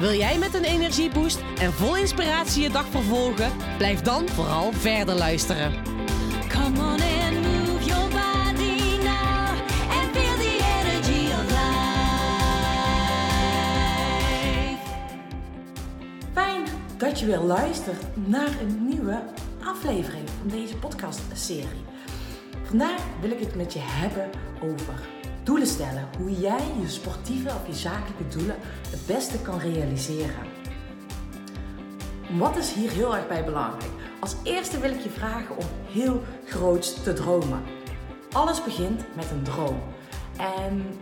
Wil jij met een energieboost en vol inspiratie je dag vervolgen? Blijf dan vooral verder luisteren. Come on and move your body now and feel the energy of life. Fijn dat je weer luistert naar een nieuwe aflevering van deze podcastserie. Vandaag wil ik het met je hebben over doelen stellen. Hoe jij je sportieve of je zakelijke doelen het beste kan realiseren. Wat is hier heel erg bij belangrijk? Als eerste wil ik je vragen om heel groot te dromen. Alles begint met een droom. En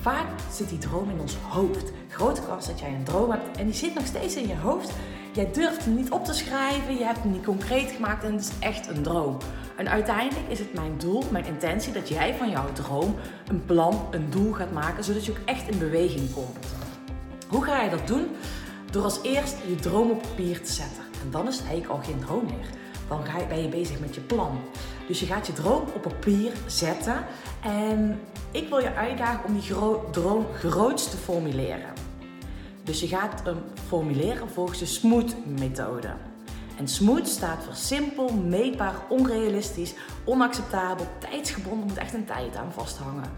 vaak zit die droom in ons hoofd. Grote kans dat jij een droom hebt en die zit nog steeds in je hoofd. Jij durft hem niet op te schrijven, je hebt hem niet concreet gemaakt en het is echt een droom. En uiteindelijk is het mijn doel, mijn intentie, dat jij van jouw droom een plan, een doel gaat maken, zodat je ook echt in beweging komt. Hoe ga je dat doen? Door als eerst je droom op papier te zetten. En dan is het eigenlijk al geen droom meer. Dan ben je bezig met je plan. Dus je gaat je droom op papier zetten. En ik wil je uitdagen om die droom groots te formuleren. Dus je gaat hem formuleren volgens de SMOOT-methode. En SMOOT staat voor simpel, meetbaar, onrealistisch, onacceptabel, tijdsgebonden, moet echt een tijd aan vasthangen.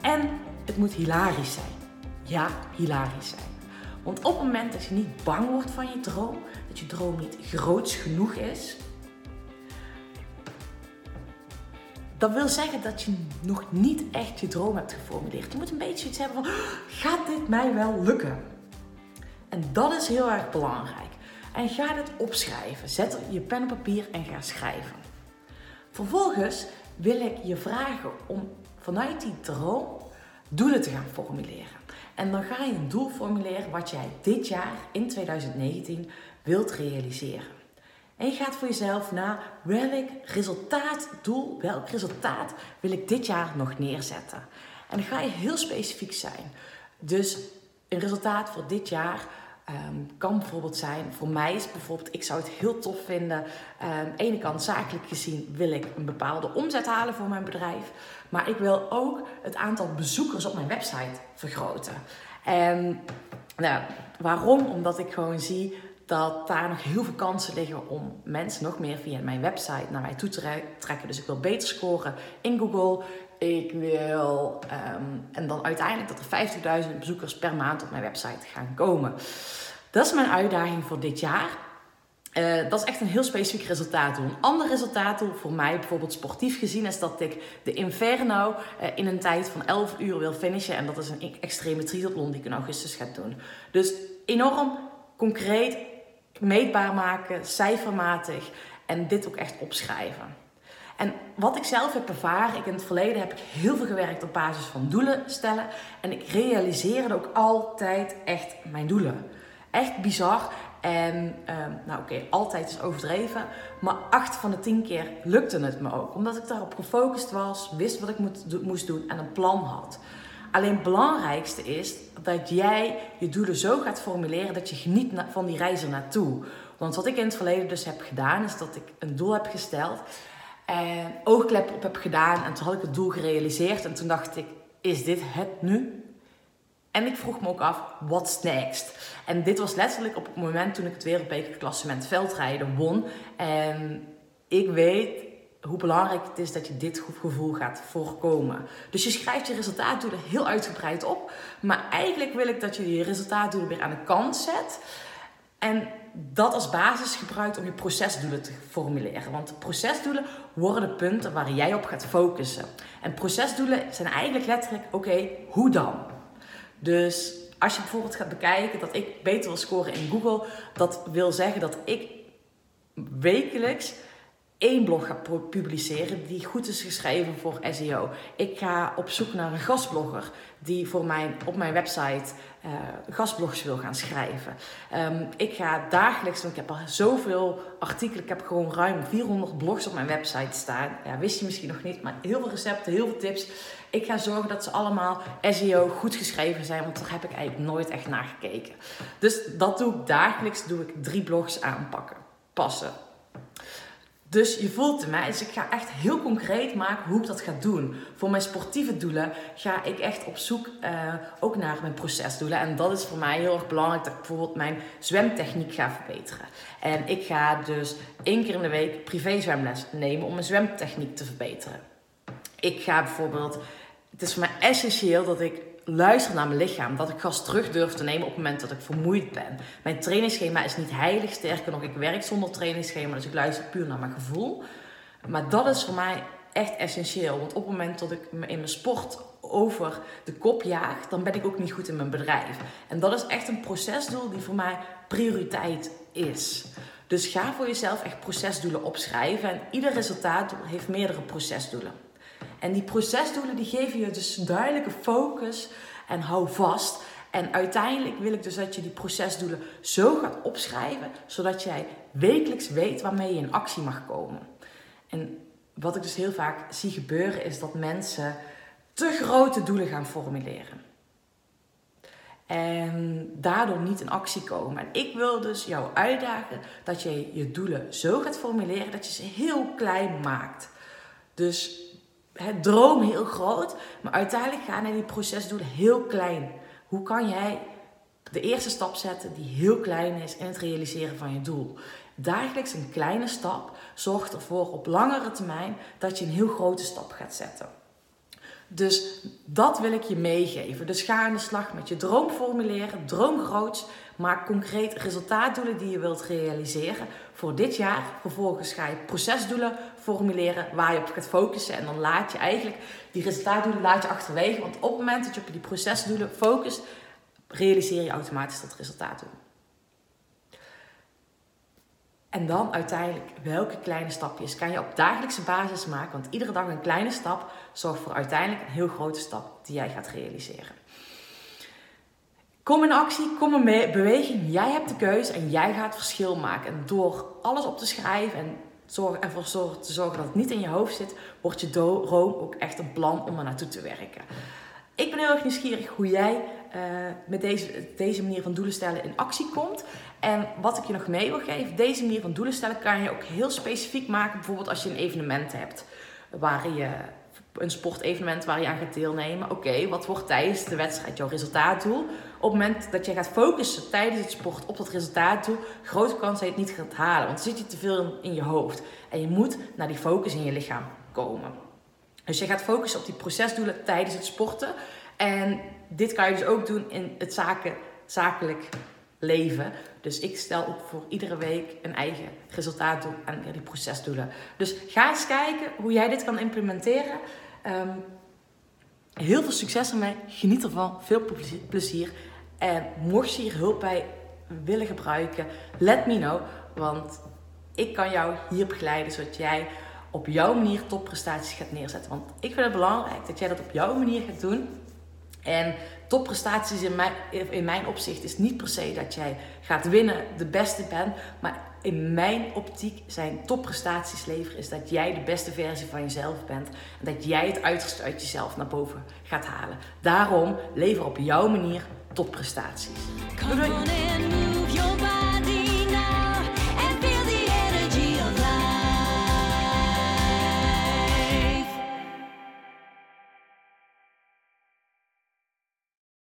En het moet hilarisch zijn. Ja, hilarisch zijn. Want op het moment dat je niet bang wordt van je droom, dat je droom niet groots genoeg is, dat wil zeggen dat je nog niet echt je droom hebt geformuleerd. Je moet een beetje iets hebben van, gaat dit mij wel lukken? En dat is heel erg belangrijk. En ga dit opschrijven. Zet je pen op papier en ga schrijven. Vervolgens wil ik je vragen om vanuit die droom doelen te gaan formuleren. En dan ga je een doel formuleren wat jij dit jaar in 2019 wilt realiseren. En je gaat voor jezelf na welk resultaatdoel, welk resultaat wil ik dit jaar nog neerzetten. En dan ga je heel specifiek zijn. Dus een resultaat voor dit jaar ehm, kan bijvoorbeeld zijn, voor mij is bijvoorbeeld, ik zou het heel tof vinden. De ene kant zakelijk gezien wil ik een bepaalde omzet halen voor mijn bedrijf. Maar ik wil ook het aantal bezoekers op mijn website vergroten. En nou, waarom? Omdat ik gewoon zie dat daar nog heel veel kansen liggen om mensen nog meer via mijn website naar mij toe te re- trekken. Dus ik wil beter scoren in Google. Ik wil, ehm, en dan uiteindelijk dat er 50.000 bezoekers per maand op mijn website gaan komen. Dat is mijn uitdaging voor dit jaar. Eh, dat is echt een heel specifiek resultaatdoel. Een ander resultaatdoel voor mij, bijvoorbeeld sportief gezien, is dat ik de Inferno eh, in een tijd van 11 uur wil finishen. En dat is een extreme triathlon die ik in augustus ga doen. Dus enorm concreet, meetbaar maken, cijfermatig en dit ook echt opschrijven. En wat ik zelf heb ervaren, ik in het verleden heb ik heel veel gewerkt op basis van doelen stellen. En ik realiseerde ook altijd echt mijn doelen. Echt bizar. En ehm, nou oké, altijd is overdreven. Maar acht van de tien keer lukte het me ook. Omdat ik daarop gefocust was, wist wat ik moest doen en een plan had. Alleen het belangrijkste is dat jij je doelen zo gaat formuleren dat je geniet van die reis er naartoe. Want wat ik in het verleden dus heb gedaan, is dat ik een doel heb gesteld. En oogklep op heb gedaan. En toen had ik het doel gerealiseerd. En toen dacht ik, is dit het nu? En ik vroeg me ook af, what's next? En dit was letterlijk op het moment toen ik het wereldbekerklassement veldrijden won. En ik weet hoe belangrijk het is dat je dit gevoel gaat voorkomen. Dus je schrijft je resultaatdoelen heel uitgebreid op. Maar eigenlijk wil ik dat je je resultaatdoelen weer aan de kant zet. En dat als basis gebruikt om je procesdoelen te formuleren. Want procesdoelen worden de punten waar jij op gaat focussen. En procesdoelen zijn eigenlijk letterlijk, oké, hoe dan? Dus als je bijvoorbeeld gaat bekijken dat ik beter wil scoren in Google, dat wil zeggen dat ik wekelijks één blog ga pu- publiceren die goed is geschreven voor SEO. Ik ga op zoek naar een gastblogger die voor mijn, op mijn website eh, gastblogs wil gaan schrijven. Ehm, ik ga dagelijks, want ik heb al zoveel artikelen, ik heb gewoon ruim 400 blogs op mijn website staan. Ja, wist je misschien nog niet, maar heel veel recepten, heel veel tips. Ik ga zorgen dat ze allemaal SEO goed geschreven zijn, want daar heb ik eigenlijk nooit echt naar gekeken. Dus dat doe ik dagelijks, doe ik drie blogs aanpakken, passen. Dus je voelt mij. Dus ik ga echt heel concreet maken hoe ik dat ga doen. Voor mijn sportieve doelen ga ik echt op zoek eh, ook naar mijn procesdoelen. En dat is voor mij heel erg belangrijk dat ik bijvoorbeeld mijn zwemtechniek ga verbeteren. En ik ga dus één keer in de week privé zwemles nemen om mijn zwemtechniek te verbeteren. Ik ga bijvoorbeeld, het is voor mij essentieel dat ik luister naar mijn lichaam. Dat ik gas terug durf te nemen op het moment dat ik vermoeid ben. Mijn trainingsschema is niet heilig. Sterker nog, ik werk zonder trainingsschema. Dus ik luister puur naar mijn gevoel. Maar dat is voor mij echt essentieel. Want op het moment dat ik me in mijn sport over de kop jaag, dan ben ik ook niet goed in mijn bedrijf. En dat is echt een procesdoel die voor mij prioriteit is. Dus ga voor jezelf echt procesdoelen opschrijven. En ieder resultaatdoel heeft meerdere procesdoelen. En die procesdoelen die geven je dus duidelijke focus en hou vast. En uiteindelijk wil ik dus dat je die procesdoelen zo gaat opschrijven, zodat jij wekelijks weet waarmee je in actie mag komen. En wat ik dus heel vaak zie gebeuren is dat mensen te grote doelen gaan formuleren. En daardoor niet in actie komen. En ik wil dus jou uitdagen dat je je doelen zo gaat formuleren dat je ze heel klein maakt. Dus droom heel groot, maar uiteindelijk gaan naar die procesdoelen heel klein. Hoe kan jij de eerste stap zetten die heel klein is in het realiseren van je doel? Dagelijks een kleine stap zorgt ervoor op langere termijn dat je een heel grote stap gaat zetten. Dus dat wil ik je meegeven. Dus ga aan de slag met je droom formuleren, droom groots. Maak concreet resultaatdoelen die je wilt realiseren voor dit jaar. Vervolgens ga je procesdoelen formuleren waar je op gaat focussen. En dan laat je eigenlijk die resultaatdoelen laat je achterwege. Want op het moment dat je op die procesdoelen focust, realiseer je automatisch dat resultaatdoel. En dan uiteindelijk, welke kleine stapjes kan je op dagelijkse basis maken? Want iedere dag een kleine stap zorgt voor uiteindelijk een heel grote stap die jij gaat realiseren. Kom in actie, kom in beweging. Jij hebt de keuze en jij gaat verschil maken. En door alles op te schrijven en ervoor te zorgen dat het niet in je hoofd zit, wordt je droom ook echt een plan om er naartoe te werken. Ik ben heel erg nieuwsgierig hoe jij eh, met deze, deze manier van doelen stellen in actie komt. En wat ik je nog mee wil geven, deze manier van doelen stellen kan je ook heel specifiek maken. Bijvoorbeeld als je een evenement hebt, waar je een sportevenement waar je aan gaat deelnemen. Oké, wat wordt tijdens de wedstrijd jouw resultaatdoel? Op het moment dat je gaat focussen tijdens het sport op dat resultaatdoel, grote kans dat je het niet gaat halen. Want dan zit je te veel in, in je hoofd. En je moet naar die focus in je lichaam komen. Dus je gaat focussen op die procesdoelen tijdens het sporten. En dit kan je dus ook doen in het zaken, zakelijk leven. Dus ik stel ook voor iedere week een eigen resultaatdoel en die procesdoelen. Dus ga eens kijken hoe jij dit kan implementeren. Ehm, heel veel succes ermee. Geniet ervan. Veel plezier. En mocht je hier hulp bij willen gebruiken, let me know. Want ik kan jou hier begeleiden zodat jij op jouw manier topprestaties gaat neerzetten. Want ik vind het belangrijk dat jij dat op jouw manier gaat doen. En topprestaties in mijn, in mijn opzicht is niet per se dat jij gaat winnen, de beste bent. Maar in mijn optiek zijn topprestaties leveren is dat jij de beste versie van jezelf bent. En dat jij het uiterste uit jezelf naar boven gaat halen. Daarom lever op jouw manier topprestaties.